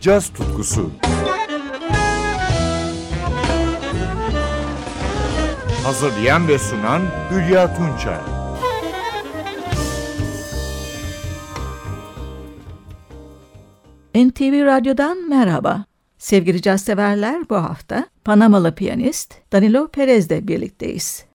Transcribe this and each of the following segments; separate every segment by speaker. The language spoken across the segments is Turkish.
Speaker 1: caz tutkusu. Hazırlayan ve sunan Hülya Tunçay.
Speaker 2: NTV Radyo'dan merhaba. Sevgili caz severler bu hafta Panamalı piyanist Danilo Perez'le birlikteyiz.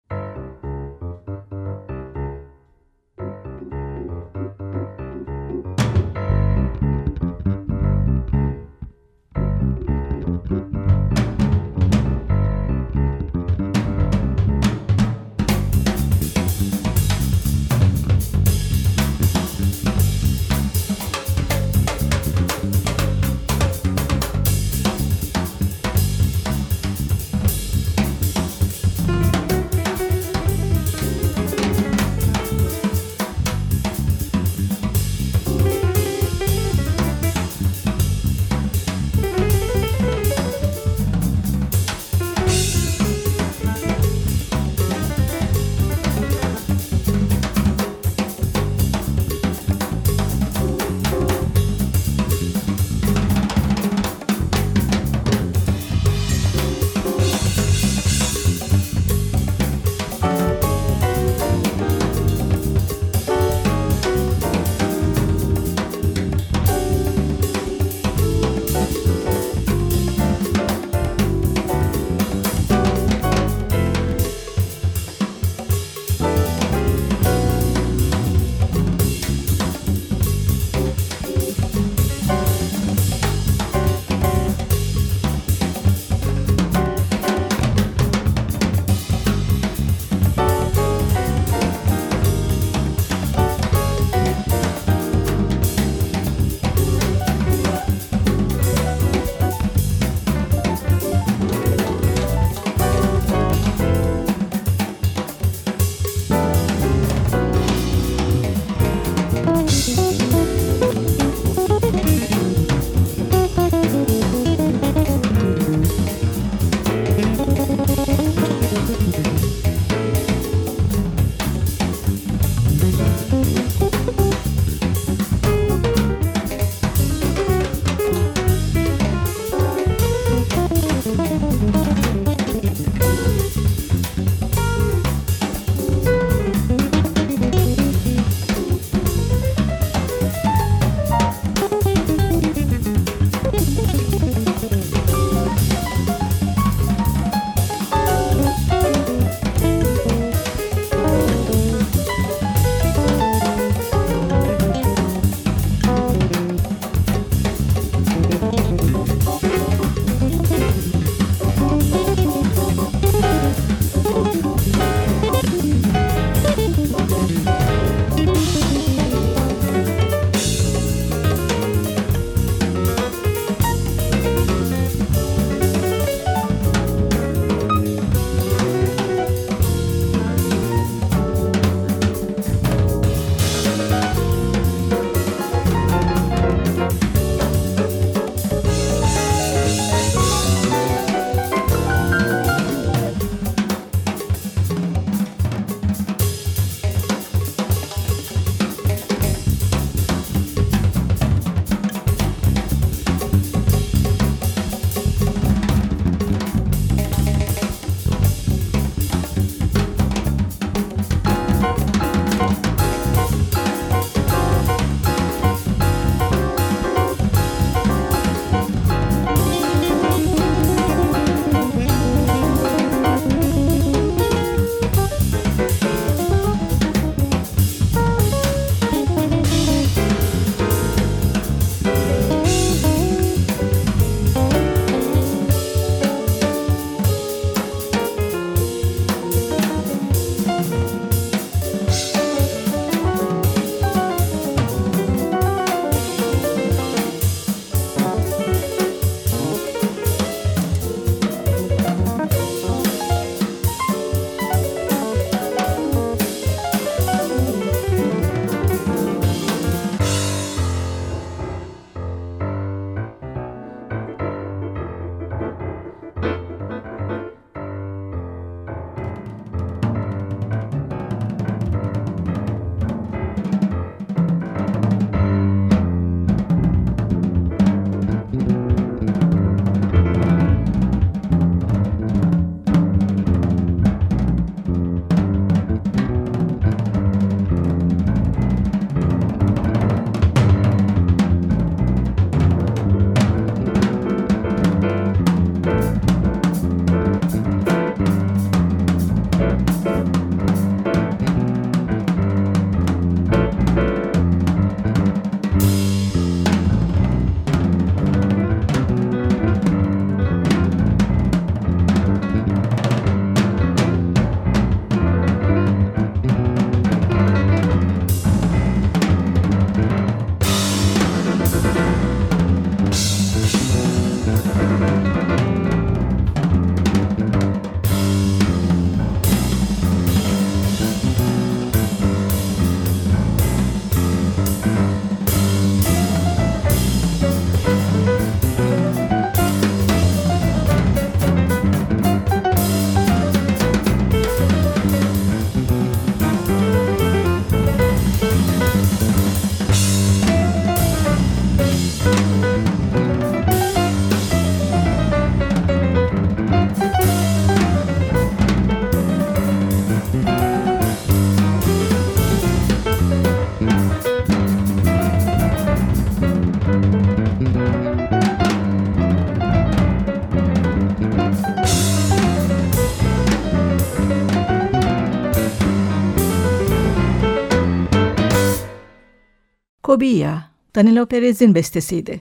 Speaker 2: Cobia, Danilo Perez'in bestesiydi.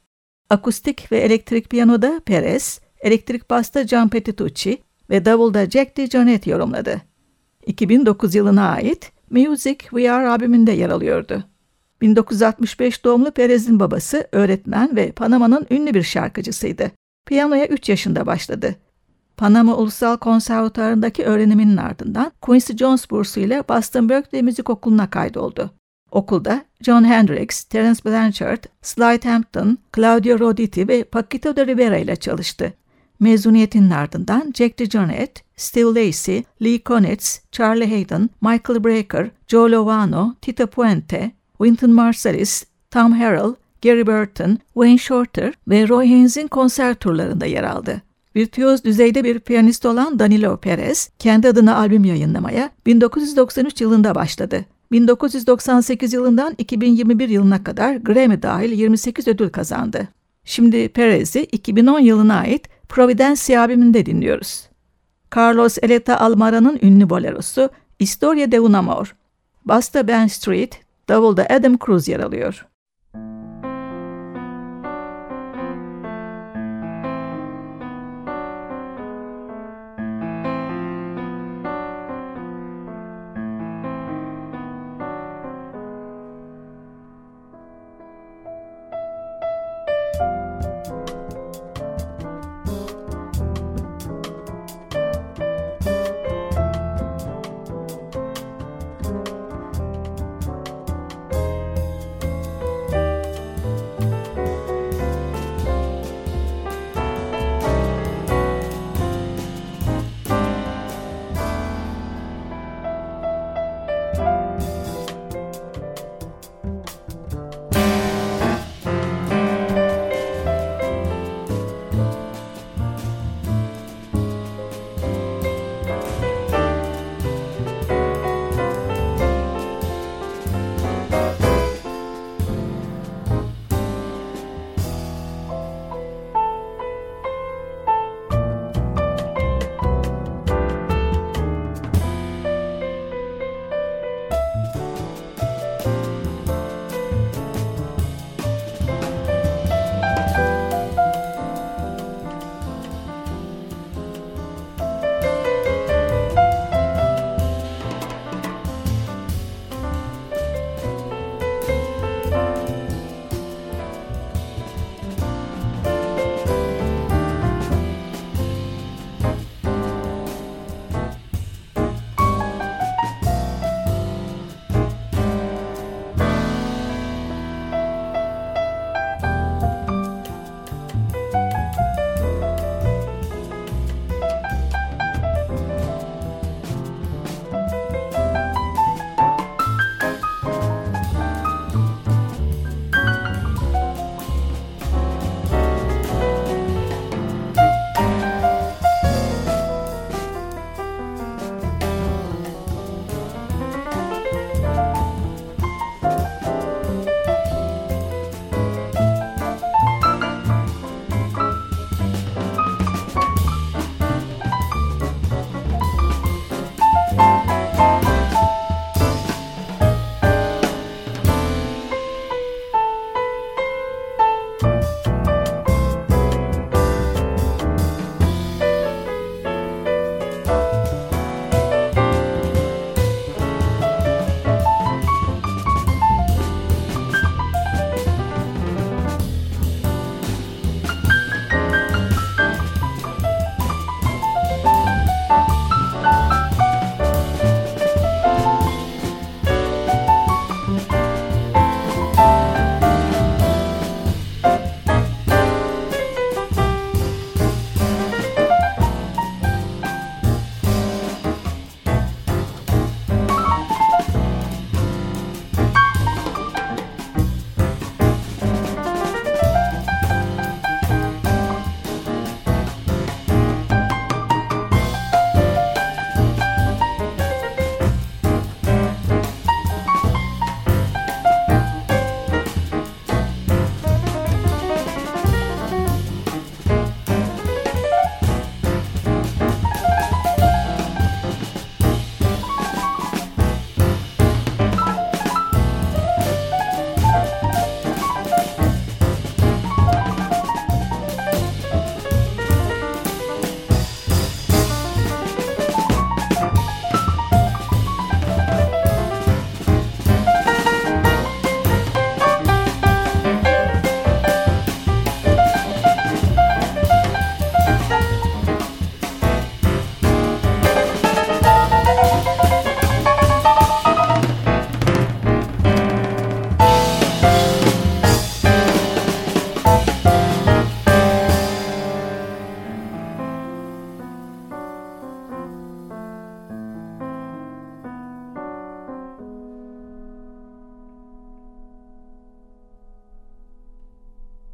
Speaker 2: Akustik ve elektrik piyanoda Perez, elektrik basta Gian Petitucci ve davulda Jack DeJohnette yorumladı. 2009 yılına ait Music We Are albümünde yer alıyordu. 1965 doğumlu Perez'in babası öğretmen ve Panama'nın ünlü bir şarkıcısıydı. Piyanoya 3 yaşında başladı. Panama Ulusal Konservatuarı'ndaki öğreniminin ardından Quincy Jones bursu ile Boston Berkeley Müzik Okulu'na kaydoldu. Okulda John Hendricks, Terence Blanchard, Sly Hampton, Claudio Roditi ve Paquito de Rivera ile çalıştı. Mezuniyetinin ardından Jack DeJohnette, Steve Lacy, Lee Konitz, Charlie Hayden, Michael Brecker, Joe Lovano, Tito Puente, Wynton Marsalis, Tom Harrell, Gary Burton, Wayne Shorter ve Roy Haynes'in konser turlarında yer aldı. Virtüöz düzeyde bir piyanist olan Danilo Perez, kendi adına albüm yayınlamaya 1993 yılında başladı. 1998 yılından 2021 yılına kadar Grammy dahil 28 ödül kazandı. Şimdi Perez'i 2010 yılına ait Providencia albümünde dinliyoruz. Carlos Eleta Almara'nın ünlü bolerosu Historia de un Amor. Basta Ben Street, davulda Adam Cruz yer alıyor.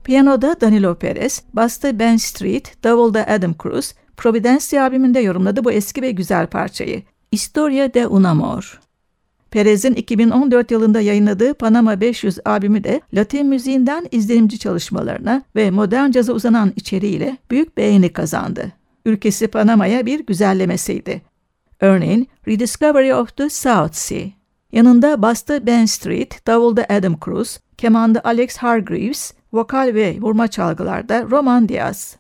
Speaker 2: Piyanoda Danilo Perez, basta Ben Street, davulda Adam Cruz, Providencia albümünde yorumladı bu eski ve güzel parçayı. Historia de un amor. Perez'in 2014 yılında yayınladığı Panama 500 albümü de Latin müziğinden izlenimci çalışmalarına ve modern caza uzanan içeriğiyle büyük beğeni kazandı. Ülkesi Panama'ya bir güzellemesiydi. Örneğin Rediscovery of the South Sea. Yanında basta Ben Street, davulda Adam Cruz, kemanda Alex Hargreaves, vokal ve vurma çalgılarda Roman Diaz.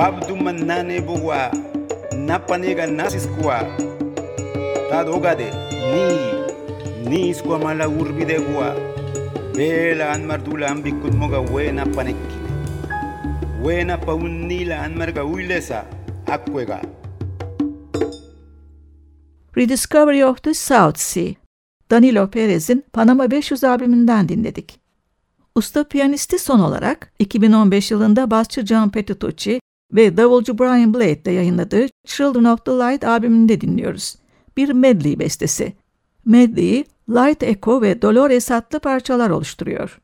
Speaker 3: Babdu manane bugwa napanega nasiskwa tadogade ni ni skwa mala urbide gua bela an mardula ambikut moga wena panekkine wena paunnila an marga uilesa akwega.
Speaker 2: Rediscovery of the South Sea. Danilo Perez'in Panama 500 albümünden dinledik. Usta piyanisti son olarak 2015 yılında basçı John Petitucci ve davulcu Brian Blade'de yayınladığı Children of the Light albümünde dinliyoruz. Bir medley bestesi. Medley'i Light Echo ve Dolores adlı parçalar oluşturuyor.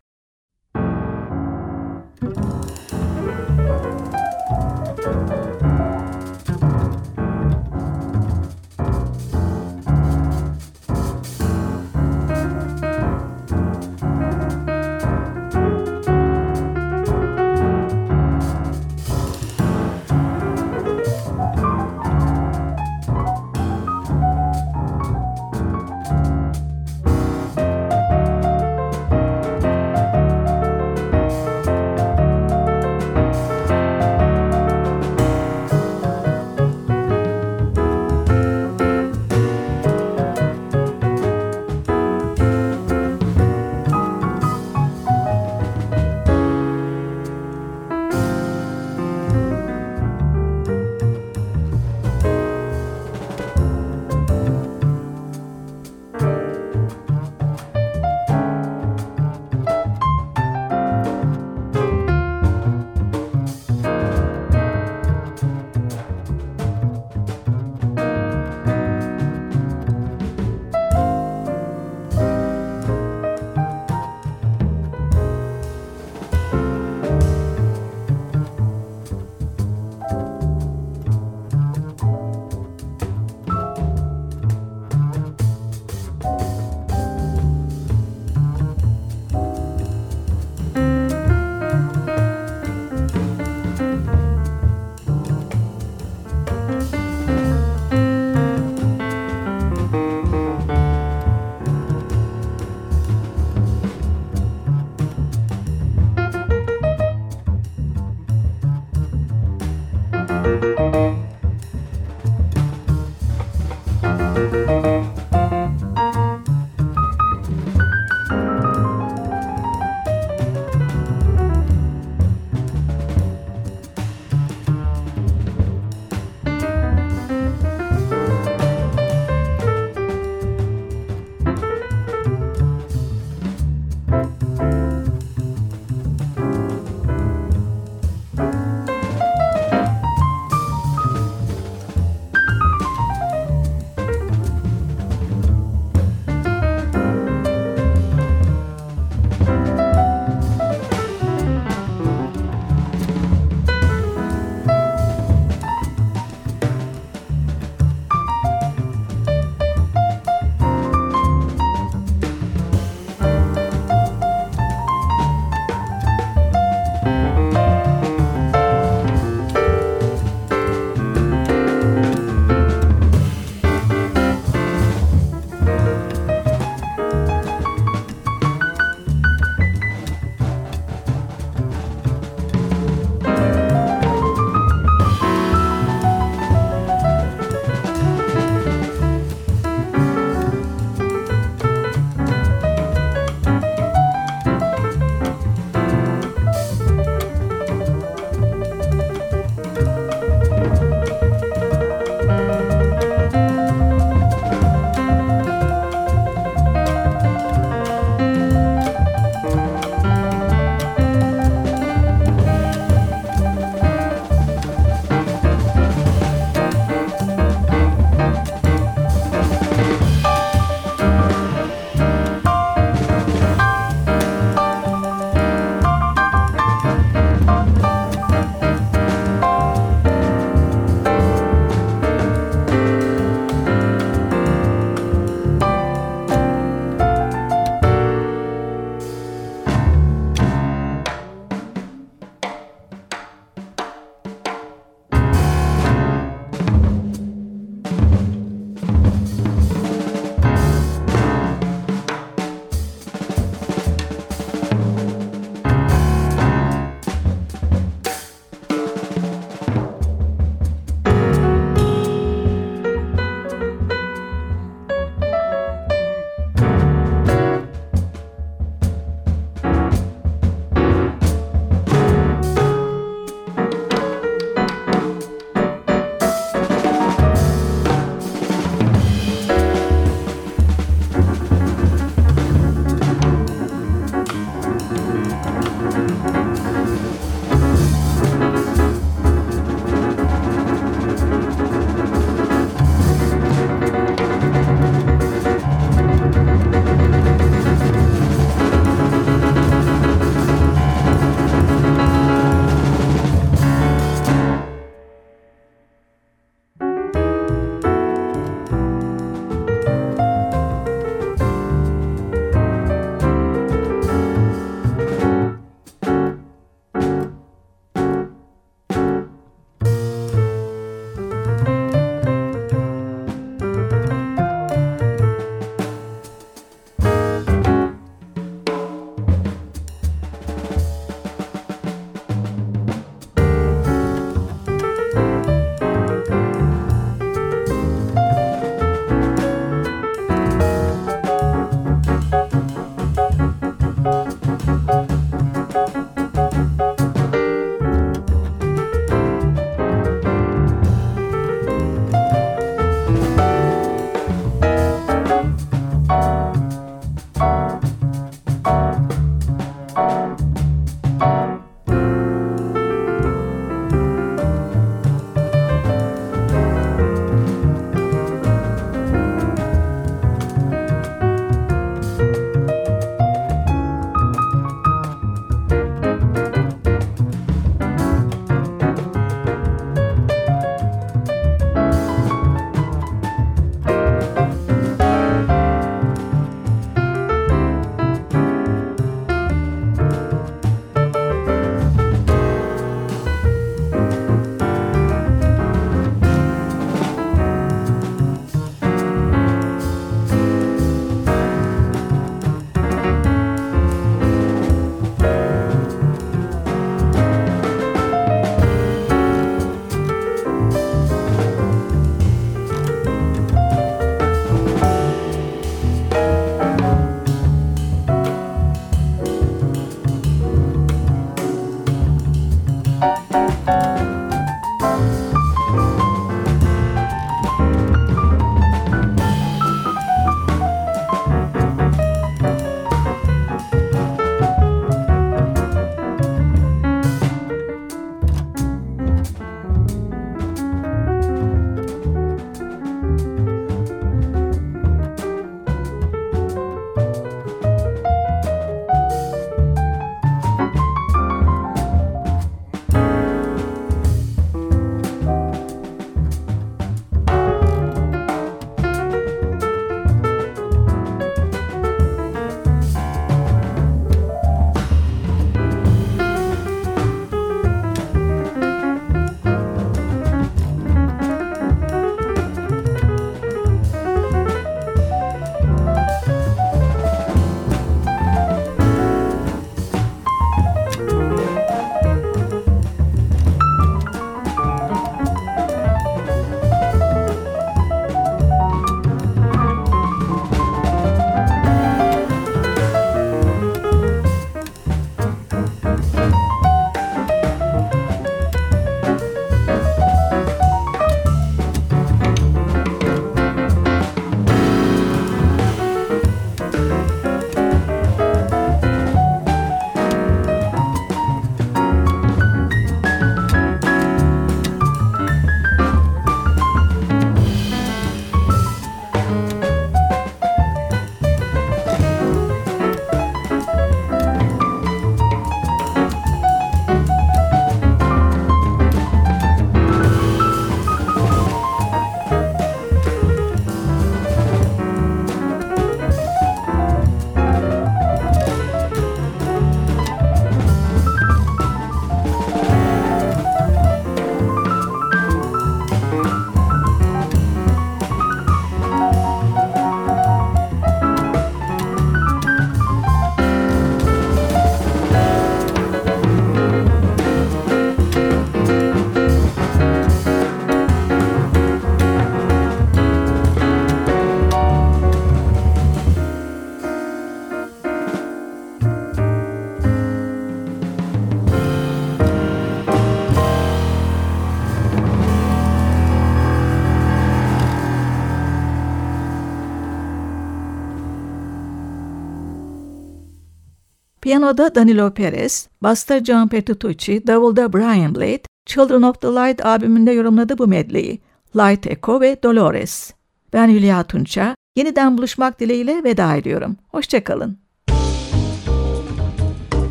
Speaker 2: Piyanoda Danilo Perez, basta John Petrucci, davulda Brian Blade, Children of the Light albümünde yorumladı bu medleyi. Light Echo ve Dolores. Ben Hülya Tunça. Yeniden buluşmak dileğiyle veda ediyorum. Hoşçakalın.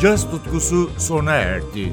Speaker 1: Caz tutkusu sona erdi.